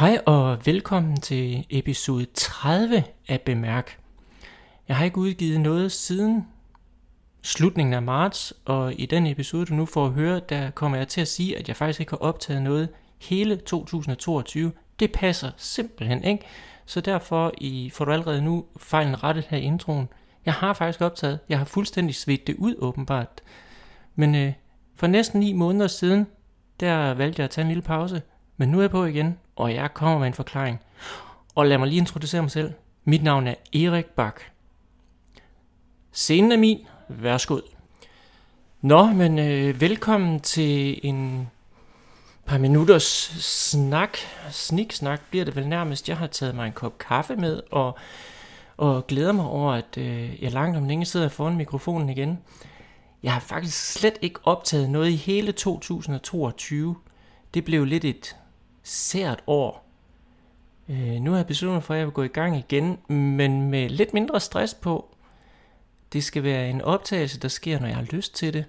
Hej og velkommen til episode 30 af Bemærk. Jeg har ikke udgivet noget siden slutningen af marts, og i den episode, du nu får at høre, der kommer jeg til at sige, at jeg faktisk ikke har optaget noget hele 2022. Det passer simpelthen ikke, så derfor I får du allerede nu fejlen rettet her i introen. Jeg har faktisk optaget, jeg har fuldstændig svedt det ud åbenbart. Men øh, for næsten 9 måneder siden, der valgte jeg at tage en lille pause, men nu er jeg på igen, og jeg kommer med en forklaring. Og lad mig lige introducere mig selv. Mit navn er Erik Bak. Scenen er min. Værsgod. Nå, men øh, velkommen til en par minutters snak. Sniksnak bliver det vel nærmest. Jeg har taget mig en kop kaffe med, og, og glæder mig over, at øh, jeg langt om længe sidder foran mikrofonen igen. Jeg har faktisk slet ikke optaget noget i hele 2022. Det blev lidt et sært år. Øh, nu har jeg besluttet mig for, at jeg vil gå i gang igen, men med lidt mindre stress på. Det skal være en optagelse, der sker, når jeg har lyst til det.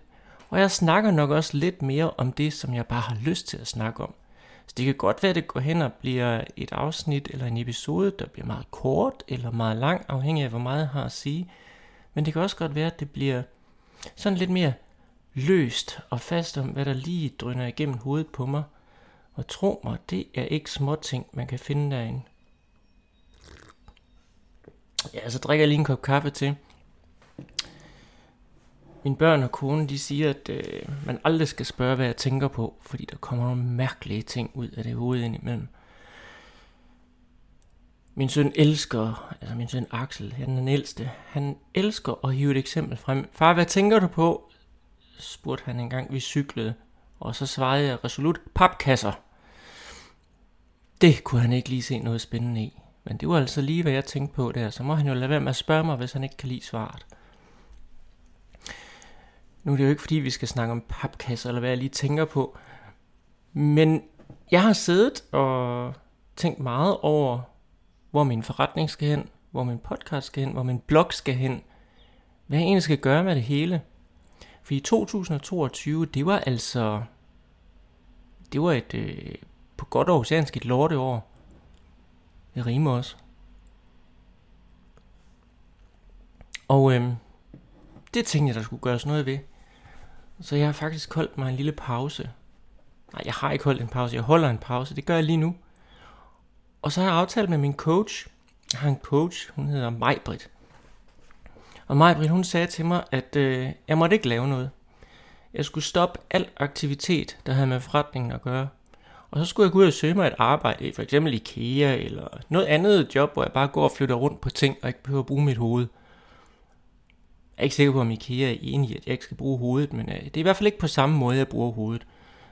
Og jeg snakker nok også lidt mere om det, som jeg bare har lyst til at snakke om. Så det kan godt være, at det går hen og bliver et afsnit eller en episode, der bliver meget kort eller meget lang, afhængig af hvor meget jeg har at sige. Men det kan også godt være, at det bliver sådan lidt mere løst og fast om, hvad der lige drøner igennem hovedet på mig – og tro mig, det er ikke småting, man kan finde derinde. Ja, så drikker jeg lige en kop kaffe til. Mine børn og kone, de siger, at øh, man aldrig skal spørge, hvad jeg tænker på, fordi der kommer nogle mærkelige ting ud af det hoved indimellem. Min søn elsker, altså min søn Axel, han er den ældste, han elsker at hive et eksempel frem. Far, hvad tænker du på? spurgte han engang, vi cyklede, og så svarede jeg resolut, papkasser. Det kunne han ikke lige se noget spændende i. Men det var altså lige, hvad jeg tænkte på der. Så må han jo lade være med at spørge mig, hvis han ikke kan lide svaret. Nu er det jo ikke, fordi vi skal snakke om papkasser, eller hvad jeg lige tænker på. Men jeg har siddet og tænkt meget over, hvor min forretning skal hen, hvor min podcast skal hen, hvor min blog skal hen. Hvad jeg egentlig skal gøre med det hele. For i 2022, det var altså... Det var et øh, på godt oceansk et lorteår. Det rimer også. Og øhm, det tænkte jeg, der skulle gøres noget ved. Så jeg har faktisk holdt mig en lille pause. Nej, jeg har ikke holdt en pause. Jeg holder en pause. Det gør jeg lige nu. Og så har jeg aftalt med min coach. Jeg har en coach. Hun hedder Majbrit. Og Majbrit, hun sagde til mig, at øh, jeg måtte ikke lave noget. Jeg skulle stoppe al aktivitet, der havde med forretningen at gøre. Og så skulle jeg gå ud og søge mig et arbejde i for eksempel IKEA eller noget andet job, hvor jeg bare går og flytter rundt på ting og ikke behøver at bruge mit hoved. Jeg er ikke sikker på, om IKEA er enig i, at jeg ikke skal bruge hovedet, men øh, det er i hvert fald ikke på samme måde, jeg bruger hovedet.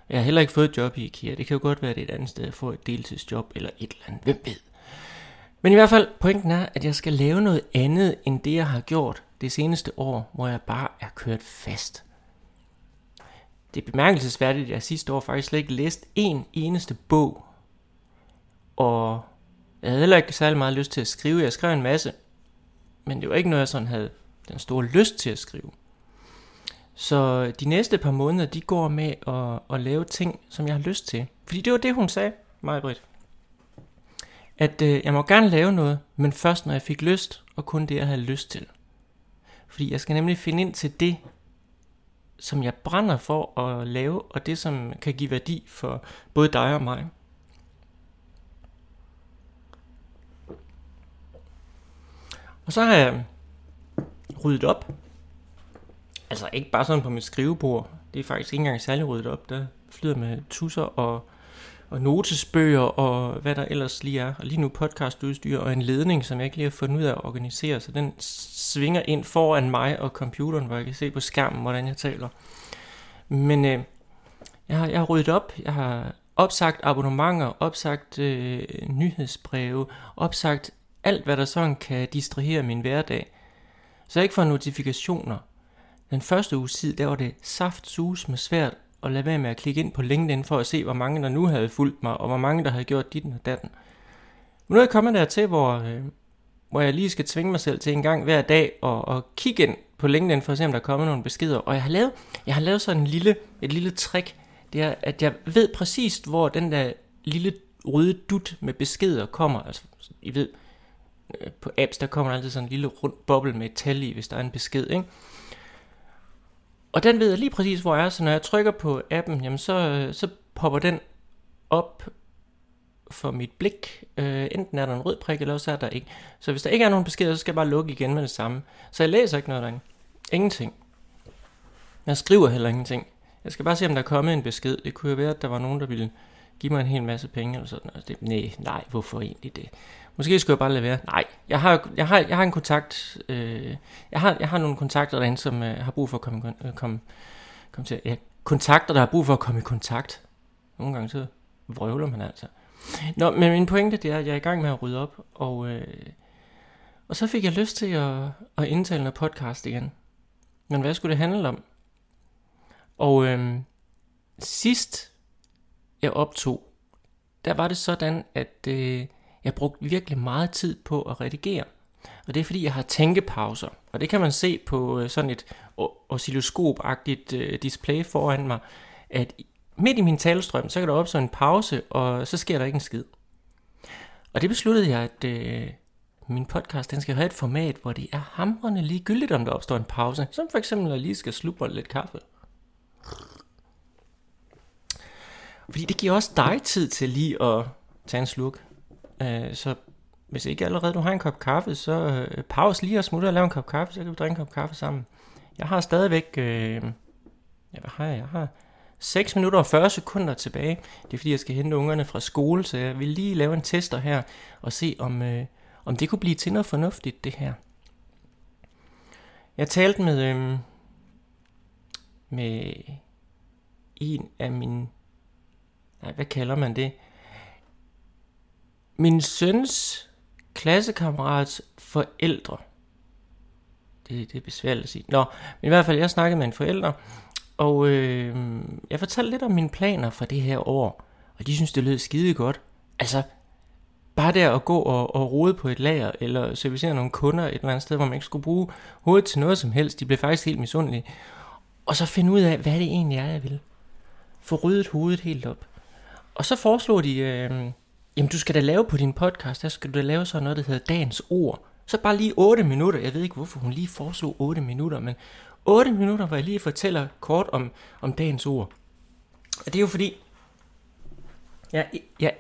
Jeg har heller ikke fået et job i IKEA. Det kan jo godt være, at det er et andet sted at få et deltidsjob eller et eller andet. Hvem ved? Men i hvert fald, pointen er, at jeg skal lave noget andet, end det jeg har gjort det seneste år, hvor jeg bare er kørt fast det er bemærkelsesværdigt, at jeg sidste år faktisk slet ikke læste en eneste bog. Og jeg havde heller ikke særlig meget lyst til at skrive. Jeg skrev en masse, men det var ikke noget, jeg sådan havde den store lyst til at skrive. Så de næste par måneder, de går med at, at lave ting, som jeg har lyst til. Fordi det var det, hun sagde, mig Britt. At øh, jeg må gerne lave noget, men først når jeg fik lyst, og kun det, jeg havde lyst til. Fordi jeg skal nemlig finde ind til det, som jeg brænder for at lave, og det som kan give værdi for både dig og mig. Og så har jeg ryddet op. Altså ikke bare sådan på mit skrivebord. Det er faktisk ikke engang særlig ryddet op. Der flyder med tusser og og notesbøger og hvad der ellers lige er. Og lige nu podcastudstyr og en ledning, som jeg ikke lige har fundet ud af at organisere, så den svinger ind foran mig og computeren, hvor jeg kan se på skærmen, hvordan jeg taler. Men øh, jeg, har, jeg har ryddet op, jeg har opsagt abonnementer, opsagt øh, nyhedsbreve, opsagt alt, hvad der sådan kan distrahere min hverdag. Så jeg ikke får notifikationer. Den første uge tid, der var det saft sus med svært og lade være med at klikke ind på LinkedIn for at se, hvor mange der nu havde fulgt mig, og hvor mange der havde gjort dit og datten. Men nu er jeg kommet dertil, hvor, øh, hvor jeg lige skal tvinge mig selv til en gang hver dag og, og kigge ind på LinkedIn for at se, om der kommer nogle beskeder. Og jeg har lavet, jeg har lavet sådan en lille, et lille trick. Det er, at jeg ved præcist, hvor den der lille røde dut med beskeder kommer. Altså, I ved, øh, på apps, der kommer der altid sådan en lille rund boble med et tal i, hvis der er en besked, ikke? Og den ved jeg lige præcis, hvor jeg er, så når jeg trykker på appen, jamen så, så popper den op for mit blik. Øh, enten er der en rød prik, eller også er der ikke. Så hvis der ikke er nogen beskeder, så skal jeg bare lukke igen med det samme. Så jeg læser ikke noget derinde. Ingenting. Jeg skriver heller ingenting. Jeg skal bare se, om der er kommet en besked. Det kunne jo være, at der var nogen, der ville giv mig en hel masse penge eller sådan noget. Det, nej, nej, hvorfor egentlig det? Måske skulle jeg bare lade være. Nej, jeg har, jeg har, jeg har en kontakt. Øh, jeg, har, jeg har nogle kontakter derinde, som øh, har brug for at komme, øh, komme, komme til. Ja, kontakter, der har brug for at komme i kontakt. Nogle gange så vrøvler man altså. Nå, men min pointe det er, at jeg er i gang med at rydde op, og, øh, og så fik jeg lyst til at, at indtale noget podcast igen. Men hvad skulle det handle om? Og øh, sidst jeg optog, der var det sådan, at øh, jeg brugte virkelig meget tid på at redigere. Og det er fordi, jeg har tænkepauser. Og det kan man se på øh, sådan et oscilloskopagtigt øh, display foran mig, at midt i min talestrøm, så kan der opstå en pause, og så sker der ikke en skid. Og det besluttede jeg, at øh, min podcast den skal have et format, hvor det er hamrende ligegyldigt, om der opstår en pause. Som for eksempel, når jeg lige skal slubre lidt kaffe. Fordi det giver også dig tid til lige at tage en slurk. Øh, så hvis ikke allerede du har en kop kaffe, så øh, pause lige og smutte og lave en kop kaffe, så kan vi drikke en kop kaffe sammen. Jeg har stadigvæk, øh, ja, hvad har jeg? Jeg har 6 minutter og 40 sekunder tilbage. Det er fordi, jeg skal hente ungerne fra skole, så jeg vil lige lave en tester her og se, om, øh, om det kunne blive til noget fornuftigt, det her. Jeg talte med, øh, med en af mine, nej, hvad kalder man det? Min søns klassekammerats forældre. Det, det er besværligt at sige. Nå, men i hvert fald, jeg snakkede med en forælder, og øh, jeg fortalte lidt om mine planer for det her år, og de synes, det lød skide godt. Altså, bare der at gå og, og rode på et lager, eller servicere nogle kunder et eller andet sted, hvor man ikke skulle bruge hovedet til noget som helst. De blev faktisk helt misundelige. Og så finde ud af, hvad det egentlig er, jeg vil. Få ryddet hovedet helt op. Og så foreslog de, øh, jamen du skal da lave på din podcast, der skal du da lave sådan noget, der hedder dagens ord. Så bare lige 8 minutter. Jeg ved ikke, hvorfor hun lige foreslog 8 minutter, men 8 minutter, hvor jeg lige fortæller kort om, om dagens ord. Og det er jo fordi, jeg, jeg,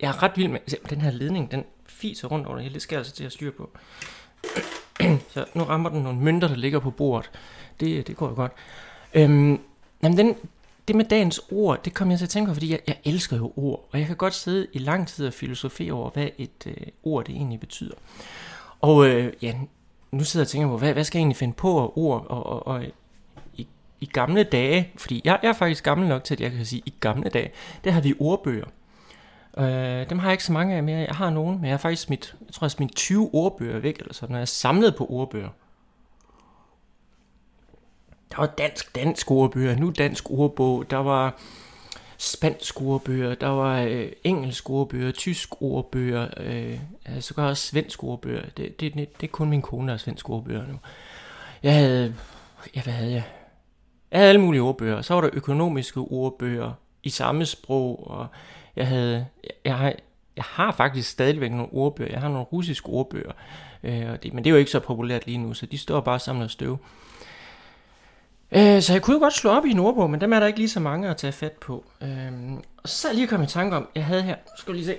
jeg er ret vild med, den her ledning, den fiser rundt over det hele, det skal jeg altså til at styre på. Så nu rammer den nogle mønter, der ligger på bordet. Det, det går jo godt. Øhm, jamen den, det med dagens ord, det kom jeg til at tænke på, fordi jeg, jeg elsker jo ord, og jeg kan godt sidde i lang tid og filosofere over, hvad et øh, ord det egentlig betyder. Og øh, ja, nu sidder jeg og tænker på, hvad, hvad skal jeg egentlig finde på af ord, og, og, og øh, i, i gamle dage, fordi jeg, jeg er faktisk gammel nok til, at jeg kan sige, i gamle dage, der har vi ordbøger. Øh, dem har jeg ikke så mange af mere. Jeg har nogen, men jeg har faktisk smidt, jeg tror, jeg smidt 20 ordbøger væk, eller sådan, når jeg er samlet på ordbøger. Der var dansk, dansk ordbøger, nu dansk ordbog, der var spansk ordbøger, der var øh, engelsk ordbøger, tysk ordbøger, øh, altså så gør også svensk ordbøger. Det, det, det, det er kun min kone, der har svensk ordbøger nu. Jeg havde, ja hvad havde jeg? Jeg havde alle mulige ordbøger. Så var der økonomiske ordbøger i samme sprog, og jeg havde, jeg, jeg har, jeg har faktisk stadigvæk nogle ordbøger. Jeg har nogle russiske ordbøger, øh, og det, men det er jo ikke så populært lige nu, så de står bare sammen og støv. Øh, Øh, så jeg kunne jo godt slå op i en ordbog, men dem er der ikke lige så mange at tage fat på. Øh, og så lige kom i tanke om, jeg havde her, skal lige se.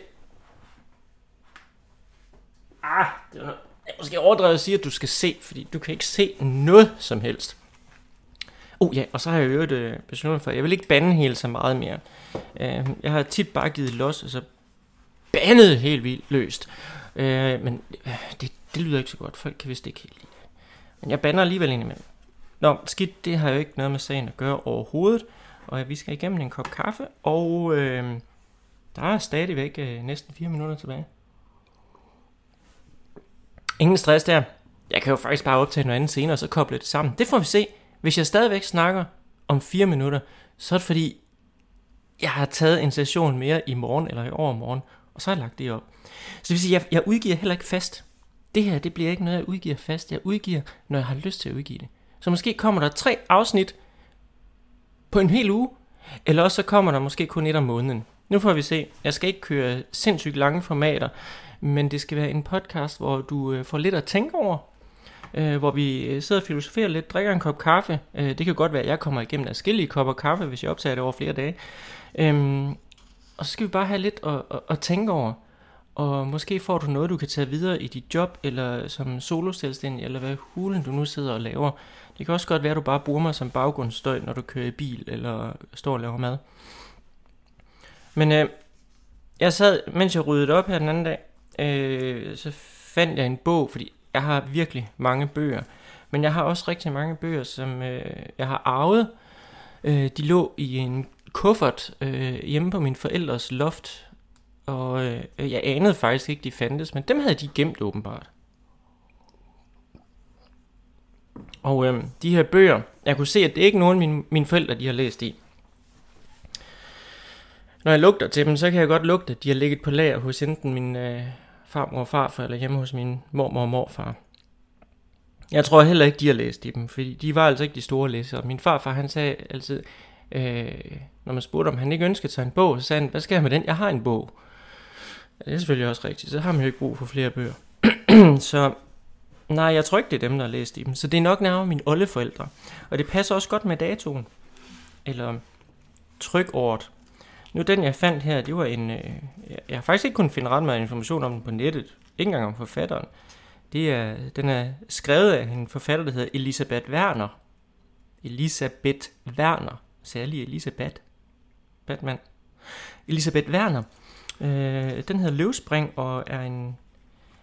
Ah, det var noget. Jeg måske overdrevet at sige, at du skal se, fordi du kan ikke se noget som helst. Oh ja, og så har jeg jo et øh, besluttet for, jeg vil ikke bande helt så meget mere. Øh, jeg har tit bare givet los, og så bandet helt vildt løst. Øh, men øh, det, det lyder ikke så godt. Folk kan vist ikke helt lide det. Men jeg bander alligevel indimellem. Nå, skidt, det har jo ikke noget med sagen at gøre overhovedet. Og øh, vi skal igennem en kop kaffe, og øh, der er stadigvæk øh, næsten 4 minutter tilbage. Ingen stress der. Jeg kan jo faktisk bare optage noget andet senere, og så koble det sammen. Det får vi se. Hvis jeg stadigvæk snakker om 4 minutter, så er det fordi, jeg har taget en session mere i morgen eller i overmorgen, og så har jeg lagt det op. Så det vil sige, jeg, jeg udgiver heller ikke fast. Det her, det bliver ikke noget, jeg udgiver fast. Jeg udgiver, når jeg har lyst til at udgive det. Så måske kommer der tre afsnit på en hel uge, eller også så kommer der måske kun et om måneden. Nu får vi se. Jeg skal ikke køre sindssygt lange formater, men det skal være en podcast, hvor du øh, får lidt at tænke over. Øh, hvor vi øh, sidder og filosoferer lidt, drikker en kop kaffe. Øh, det kan godt være, at jeg kommer igennem forskellige kopper kaffe, hvis jeg optager det over flere dage. Øh, og så skal vi bare have lidt at, at, at tænke over. Og måske får du noget, du kan tage videre i dit job, eller som soloselvstændig, eller hvad hulen du nu sidder og laver. Det kan også godt være, at du bare bruger mig som baggrundsstøj, når du kører i bil, eller står og laver mad. Men øh, jeg sad, mens jeg ryddede op her den anden dag, øh, så fandt jeg en bog, fordi jeg har virkelig mange bøger. Men jeg har også rigtig mange bøger, som øh, jeg har arvet. Øh, de lå i en kuffert øh, hjemme på min forældres loft, og øh, jeg anede faktisk ikke, de fandtes, men dem havde de gemt åbenbart. Og øh, de her bøger, jeg kunne se, at det er ikke nogen mine, mine forældre, de har læst i. Når jeg lugter til dem, så kan jeg godt lugte, at de har ligget på lager hos enten min øh, farmor og farfar, eller hjemme hos min mormor og morfar. Jeg tror heller ikke, de har læst i dem, fordi de var altså ikke de store læsere. Min farfar, han sagde altid, øh, når man spurgte, om han ikke ønskede sig en bog, så sagde han, hvad skal jeg med den? Jeg har en bog. Ja, det er selvfølgelig også rigtigt, så har man jo ikke brug for flere bøger. så nej, jeg tror ikke, det er dem, der har læst i dem. Så det er nok nærmere mine oldeforældre. Og det passer også godt med datoen. Eller trykåret. Nu den, jeg fandt her, det var en... Øh, jeg har faktisk ikke kunnet finde ret meget information om den på nettet. Ikke engang om forfatteren. Det er, den er skrevet af en forfatter, der hedder Elisabeth Werner. Elisabeth Werner. Særlig Elisabeth. Batman. Elisabeth Werner. Øh, den hedder Løvspring og er en,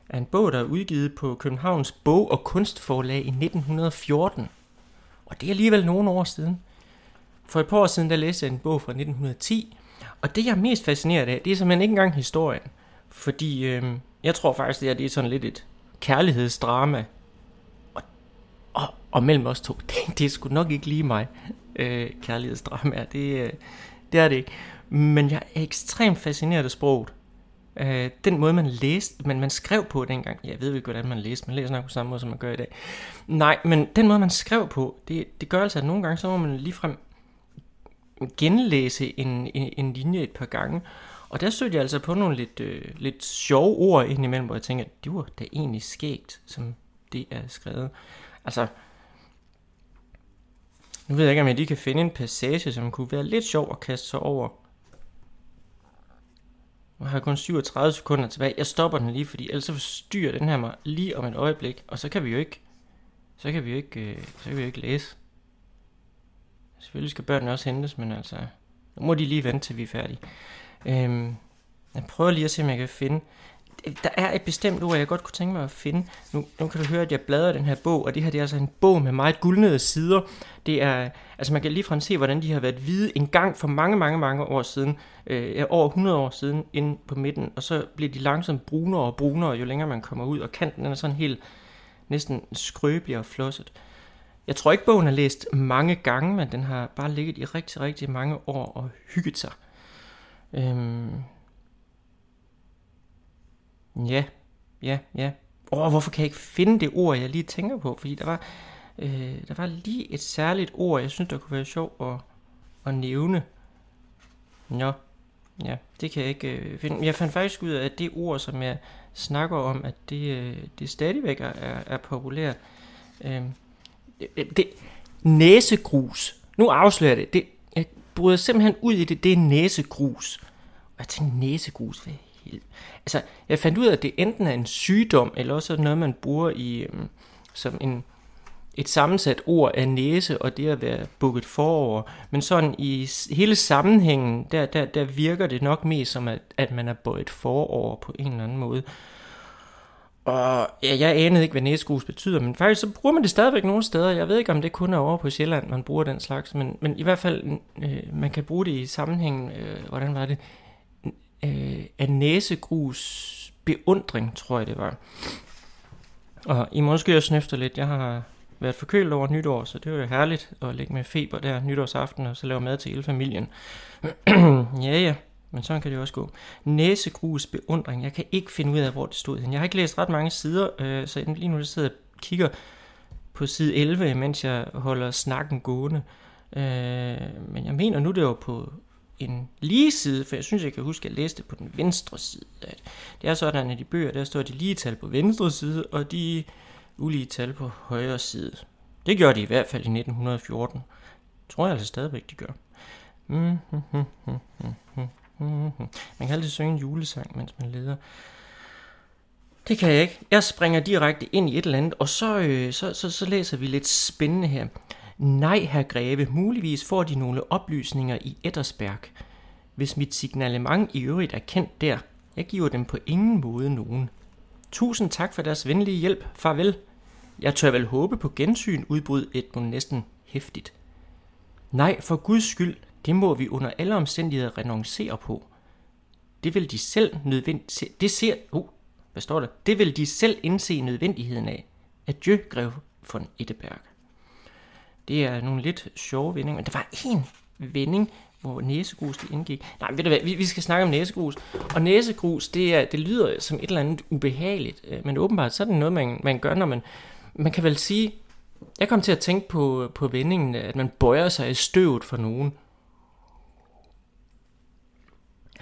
er en bog, der er udgivet på Københavns Bog- og Kunstforlag i 1914. Og det er alligevel nogle år siden. For et par år siden, der læste jeg en bog fra 1910, og det, jeg er mest fascineret af, det er simpelthen ikke engang historien. Fordi øh, jeg tror faktisk, det er, det er sådan lidt et kærlighedsdrama. Og, og, og mellem os to, det, det er sgu nok ikke lige mig, øh, kærlighedsdrama. Det, øh, det er det ikke. Men jeg er ekstremt fascineret af sproget. Øh, den måde, man læste, men man skrev på dengang, jeg ved ikke, hvordan man læste, man læser nok på samme måde, som man gør i dag. Nej, men den måde, man skrev på, det, det gør altså, at nogle gange, så må man ligefrem genlæse en, en, en linje et par gange. Og der stødte jeg altså på nogle lidt, øh, lidt sjove ord indimellem, hvor jeg tænker, at det var da egentlig skægt, som det er skrevet. Altså, nu ved jeg ikke, om jeg lige kan finde en passage, som kunne være lidt sjov at kaste sig over. Nu har jeg kun 37 sekunder tilbage. Jeg stopper den lige, fordi ellers så forstyrrer den her mig lige om et øjeblik. Og så kan vi jo ikke, så kan vi jo ikke, øh, så kan vi jo ikke læse. Selvfølgelig skal børnene også hentes, men altså, nu må de lige vente til vi er færdige. Øhm, jeg prøver lige at se, om jeg kan finde. Der er et bestemt ord, jeg godt kunne tænke mig at finde. Nu, nu kan du høre, at jeg bladrer den her bog, og det her det er altså en bog med meget guldnede sider. Det er, altså man kan lige se, hvordan de har været hvide en gang for mange, mange, mange år siden. Øh, over 100 år siden, inde på midten. Og så bliver de langsomt brunere og brunere, jo længere man kommer ud. Og kanten den er sådan helt næsten skrøbelig og flosset. Jeg tror ikke, bogen er læst mange gange, men den har bare ligget i rigtig, rigtig mange år og hygget sig. Øhm. Ja, ja, ja. Åh, hvorfor kan jeg ikke finde det ord, jeg lige tænker på? Fordi der var, øh, der var lige et særligt ord, jeg synes, der kunne være sjovt at, at nævne. Nå, ja, det kan jeg ikke øh, finde. Jeg fandt faktisk ud af, at det ord, som jeg snakker om, at det, øh, det stadigvæk er, er populært. Øhm, øh, det, det, næsegrus. Nu afslører det. det. Jeg bryder simpelthen ud i det. Det er næsegrus. Og jeg tænkte, næsegrus, hvad? Altså, jeg fandt ud af, at det enten er en sygdom, eller også noget, man bruger i, øhm, som en, et sammensat ord af næse, og det at være bukket forover. Men sådan i hele sammenhængen, der, der, der virker det nok mest som, at, at man er bøjet forover på en eller anden måde. Og ja, jeg anede ikke, hvad næsgrus betyder, men faktisk så bruger man det stadigvæk nogle steder. Jeg ved ikke, om det kun er over på Sjælland, man bruger den slags, men, men i hvert fald, øh, man kan bruge det i sammenhæng, øh, hvordan var det, øh, af næsegrus beundring, tror jeg det var. Og I må måske også snøfter lidt, jeg har været forkølet over nytår, så det var jo herligt at ligge med feber der nytårsaften, og så lave mad til hele familien. ja, ja. Men sådan kan det også gå. Næsegrus beundring. Jeg kan ikke finde ud af, hvor det stod. Jeg har ikke læst ret mange sider, øh, så lige nu sidder jeg og kigger på side 11, mens jeg holder snakken gående. Øh, men jeg mener nu, det var på en lige side, for jeg synes, jeg kan huske, at jeg læste på den venstre side. At det er sådan, at i bøger, der står de lige tal på venstre side, og de ulige tal på højre side. Det gjorde de i hvert fald i 1914. Tror jeg altså stadigvæk, de gør. Man kan altid synge en julesang, mens man leder. Det kan jeg ikke. Jeg springer direkte ind i et eller andet, og så, øh, så, så, så læser vi lidt spændende her. Nej, herr Greve, muligvis får de nogle oplysninger i Ettersberg. Hvis mit signalement i øvrigt er kendt der, jeg giver dem på ingen måde nogen. Tusind tak for deres venlige hjælp. Farvel. Jeg tør vel håbe på gensyn, udbrød Edmund næsten hæftigt. Nej, for Guds skyld, det må vi under alle omstændigheder renoncere på. Det vil de selv nødvendigt... Det ser... Oh, hvad står der? Det vil de selv indse nødvendigheden af. Adieu, grev von Etteberg. Det er nogle lidt sjove vendinger, men der var en vending, hvor næsegrus det indgik. Nej, ved du hvad, vi, vi skal snakke om næsegrus. Og næsegrus, det, er, det lyder som et eller andet ubehageligt, øh, men åbenbart så er det noget, man, man gør, når man... Man kan vel sige... Jeg kom til at tænke på, på vendingen, at man bøjer sig i støvet for nogen.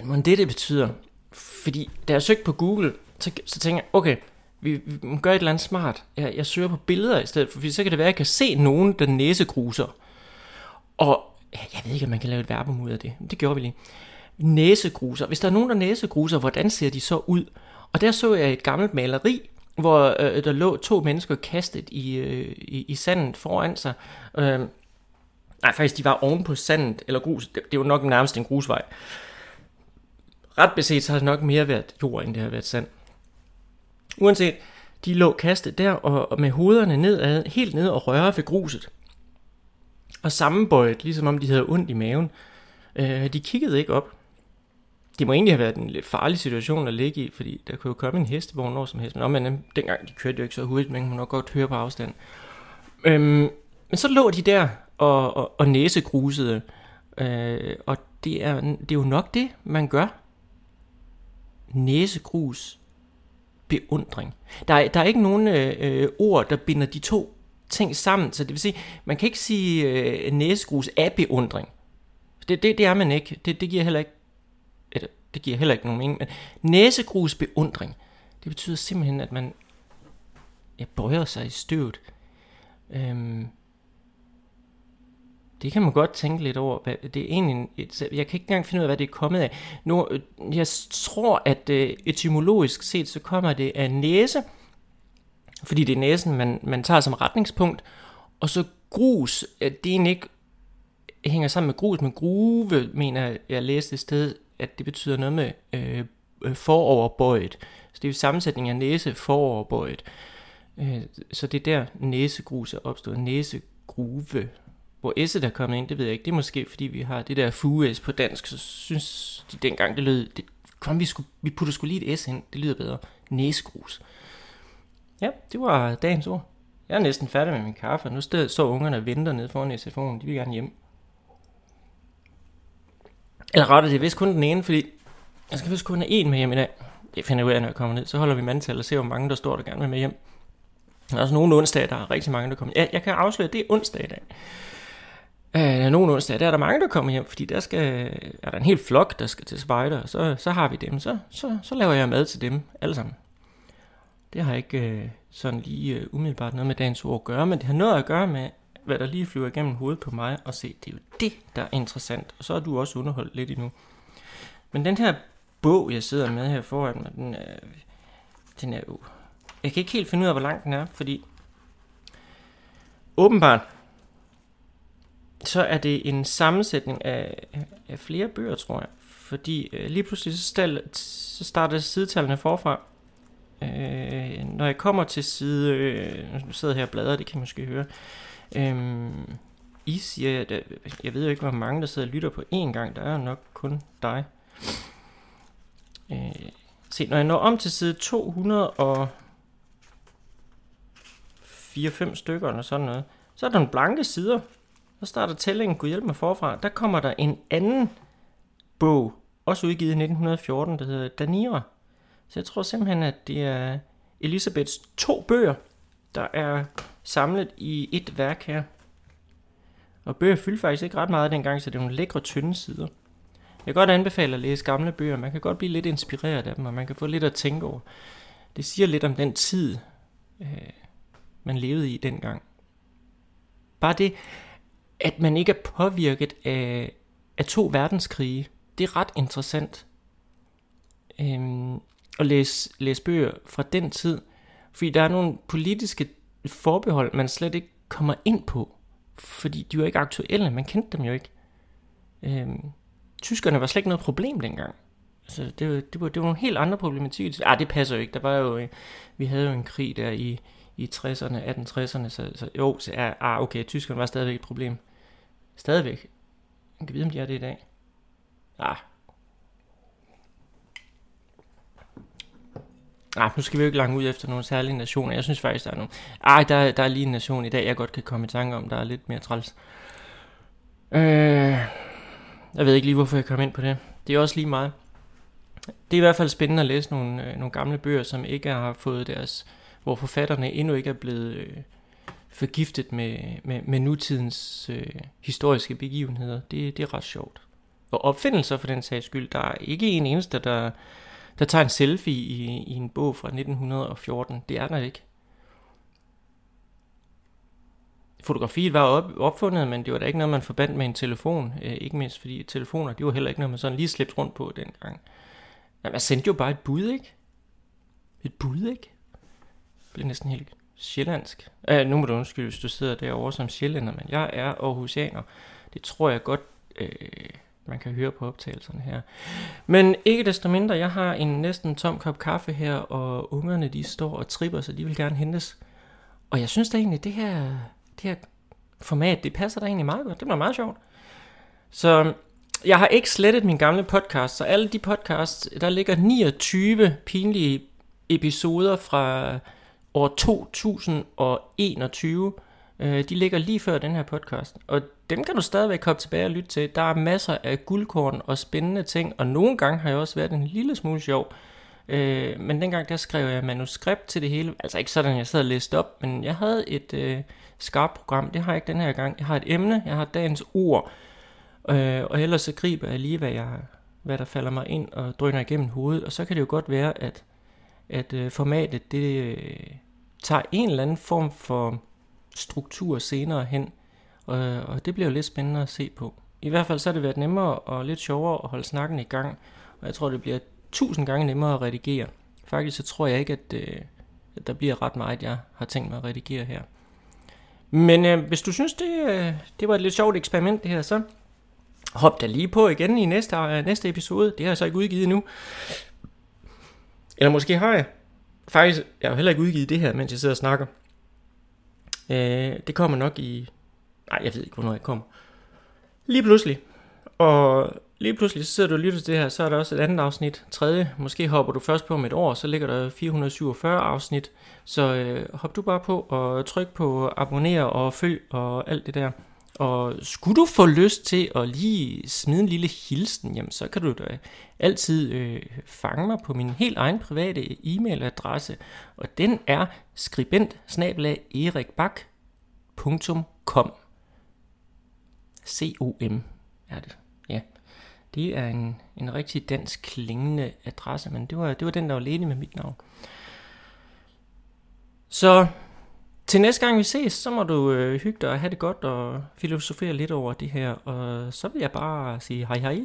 Men det, det betyder, fordi da jeg søgte på Google, så, så tænker jeg, okay, vi, vi må et eller andet smart. Jeg, jeg søger på billeder i stedet, for så kan det være, at jeg kan se nogen, der næsegruser. Og jeg ved ikke, om man kan lave et verbum ud af det. Det gjorde vi lige. Næsegruser. Hvis der er nogen, der næsegruser, hvordan ser de så ud? Og der så jeg et gammelt maleri, hvor øh, der lå to mennesker kastet i, øh, i, i sandet foran sig. Øh, nej, faktisk, de var oven på sandet, eller grus. Det, det var nok nærmest en grusvej. Ret beset, så har det nok mere været jord, end det har været sand. Uanset, de lå kastet der og, med hovederne nedad, helt ned og røre ved gruset. Og sammenbøjet, ligesom om de havde ondt i maven. Øh, de kiggede ikke op. Det må egentlig have været en lidt farlig situation at ligge i, fordi der kunne jo komme en hestevogn når som helst. Men, men dengang de kørte jo ikke så hurtigt, men man kunne nok godt høre på afstand. Øhm, men så lå de der og, og, og næsegrusede. Øh, og det er, det er jo nok det, man gør. Næsegrus beundring. Der er, der er ikke nogen øh, øh, ord, der binder de to ting sammen, så det vil sige, man kan ikke sige øh, næsegrus af beundring. Det, det, det er man ikke. Det, det giver heller ikke eller, det giver heller ikke nogen mening, men næsegrus beundring, det betyder simpelthen, at man ja, bøjer sig i støvet. Øhm, det kan man godt tænke lidt over. Det er egentlig, et, jeg kan ikke engang finde ud af, hvad det er kommet af. Nu, øh, jeg tror, at øh, etymologisk set, så kommer det af næse, fordi det er næsen, man, man tager som retningspunkt, og så grus, øh, det er ikke hænger sammen med grus, men gruve, mener jeg, jeg læste et sted, at det betyder noget med øh foroverbøjet. Så det er jo sammensætning af næse foroverbøjet. Øh, så det er der næsegrus er opstået. Næsegruve. Hvor S'et er kommet ind, det ved jeg ikke. Det er måske fordi vi har det der fues på dansk, så synes de dengang det lød, det, kom, vi, skulle, vi putter skulle lige et S ind, det lyder bedre. Næsegrus. Ja, det var dagens ord. Jeg er næsten færdig med min kaffe, og nu står ungerne og venter nede foran SFO'en. De vil gerne hjem. Eller rettere, det er vist kun den ene, fordi jeg skal vist kun have en med hjem i dag. Det finder jeg ud af, når jeg kommer ned. Så holder vi mandtal og ser, hvor mange der står, der gerne vil med hjem. Der er også nogle onsdage, der er rigtig mange, der kommer. Ja, jeg kan afsløre, at det er onsdag i dag. Øh, nogle onsdag, der er der mange, der kommer hjem, fordi der skal, er der en hel flok, der skal til spejder, så, så har vi dem. Så, så, så laver jeg mad til dem alle sammen. Det har ikke øh, sådan lige øh, umiddelbart noget med dagens ord at gøre, men det har noget at gøre med, hvad der lige flyver igennem hovedet på mig, og se, det er jo det, der er interessant. Og så er du også underholdt lidt endnu. Men den her bog, jeg sidder med her foran mig, den er, den er jo... Jeg kan ikke helt finde ud af, hvor lang den er, fordi åbenbart, så er det en sammensætning af, af flere bøger, tror jeg. Fordi øh, lige pludselig så, stal, så starter sidetallene forfra. Øh, når jeg kommer til side... Øh, nu sidder jeg her og bladrer, det kan man måske høre. Øh, I siger, at øh, jeg ved jo ikke, hvor mange der sidder og lytter på én gang. Der er nok kun dig. Øh, se, når jeg når om til side 200 og... 4-5 stykker eller sådan noget, så er der nogle blanke sider. Så starter tællingen Gud hjælp mig forfra. Der kommer der en anden bog, også udgivet i 1914, der hedder Danira. Så jeg tror simpelthen, at det er Elisabeths to bøger, der er samlet i et værk her. Og bøger fyldte faktisk ikke ret meget dengang, så det er nogle lækre, tynde sider. Jeg kan godt anbefale at læse gamle bøger. Man kan godt blive lidt inspireret af dem, og man kan få lidt at tænke over. Det siger lidt om den tid, øh, man levede i dengang. Bare det, at man ikke er påvirket af, af to verdenskrige, det er ret interessant. Øhm, at læse, læse bøger fra den tid, fordi der er nogle politiske forbehold, man slet ikke kommer ind på, fordi de var ikke aktuelle, man kendte dem jo ikke. Øhm, tyskerne var slet ikke noget problem dengang. Altså, det, var, det, var, det var nogle helt andre problematikker. Ah, det passer jo ikke. Der var jo, øh, vi havde jo en krig der i, i 60'erne, 1860'erne, så, så jo, så er, ah, okay, tyskerne var stadigvæk et problem. Stadigvæk. Jeg kan vide, om de er det i dag. Ah. Ah, nu skal vi jo ikke langt ud efter nogle særlige nationer. Jeg synes faktisk, der er nogle... Ah, der, der er lige en nation i dag, jeg godt kan komme i tanke om, der er lidt mere træls. Øh, jeg ved ikke lige, hvorfor jeg kom ind på det. Det er også lige meget. Det er i hvert fald spændende at læse nogle, øh, nogle gamle bøger, som ikke har fået deres... Hvor forfatterne endnu ikke er blevet øh, forgiftet med, med, med nutidens øh, historiske begivenheder. Det, det er ret sjovt. Og opfindelser for den sags skyld. Der er ikke en eneste, der, der tager en selfie i, i en bog fra 1914. Det er der ikke. Fotografiet var op, opfundet, men det var da ikke noget, man forbandt med en telefon. Øh, ikke mindst fordi telefoner, det var heller ikke noget, man sådan lige slæbte rundt på dengang. Men man sendte jo bare et bud, ikke? Et bud, ikke? Det blev næsten helt sjællandsk. Uh, nu må du undskylde, hvis du sidder derovre som sjællænder, men jeg er aarhusianer. Det tror jeg godt, øh, man kan høre på optagelserne her. Men ikke desto mindre, jeg har en næsten tom kop kaffe her, og ungerne de står og tripper, så de vil gerne hentes. Og jeg synes da egentlig, det her, det her format, det passer da egentlig meget godt. Det bliver meget sjovt. Så jeg har ikke slettet min gamle podcast, så alle de podcasts, der ligger 29 pinlige episoder fra år 2021. Øh, de ligger lige før den her podcast, og dem kan du stadigvæk komme tilbage og lytte til. Der er masser af guldkorn og spændende ting, og nogle gange har jeg også været en lille smule sjov. Øh, men dengang der skrev jeg manuskript til det hele. Altså ikke sådan, jeg sad og læste op, men jeg havde et øh, skarpt program. Det har jeg ikke den her gang. Jeg har et emne, jeg har dagens ord, øh, og ellers så griber jeg lige, hvad, jeg, hvad der falder mig ind og drøner igennem hovedet. Og så kan det jo godt være, at, at øh, formatet det øh, tager en eller anden form for struktur senere hen. Og, og det bliver jo lidt spændende at se på. I hvert fald så har det været nemmere og lidt sjovere at holde snakken i gang. Og jeg tror, det bliver tusind gange nemmere at redigere. Faktisk så tror jeg ikke, at, øh, at der bliver ret meget, jeg har tænkt mig at redigere her. Men øh, hvis du synes, det, øh, det var et lidt sjovt eksperiment det her, så hop da lige på igen i næste, øh, næste episode. Det har jeg så ikke udgivet nu. Eller måske har jeg. Faktisk, jeg har heller ikke udgivet det her, mens jeg sidder og snakker. Øh, det kommer nok i... Nej, jeg ved ikke, hvornår jeg kommer. Lige pludselig. Og lige pludselig så sidder du og lytter til det her, så er der også et andet afsnit, tredje. Måske hopper du først på om et år, så ligger der 447 afsnit. Så øh, hop du bare på og tryk på abonner og følg og alt det der. Og skulle du få lyst til at lige smide en lille hilsen, jamen så kan du da altid øh, fange mig på min helt egen private e-mailadresse, og den er skribent erikbak.com C-O-M er det, ja. Det er en, en rigtig dansk klingende adresse, men det var, det var den, der var ledig med mit navn. Så til næste gang vi ses, så må du øh, hygge dig og have det godt og filosofere lidt over det her. Og så vil jeg bare sige hej hej.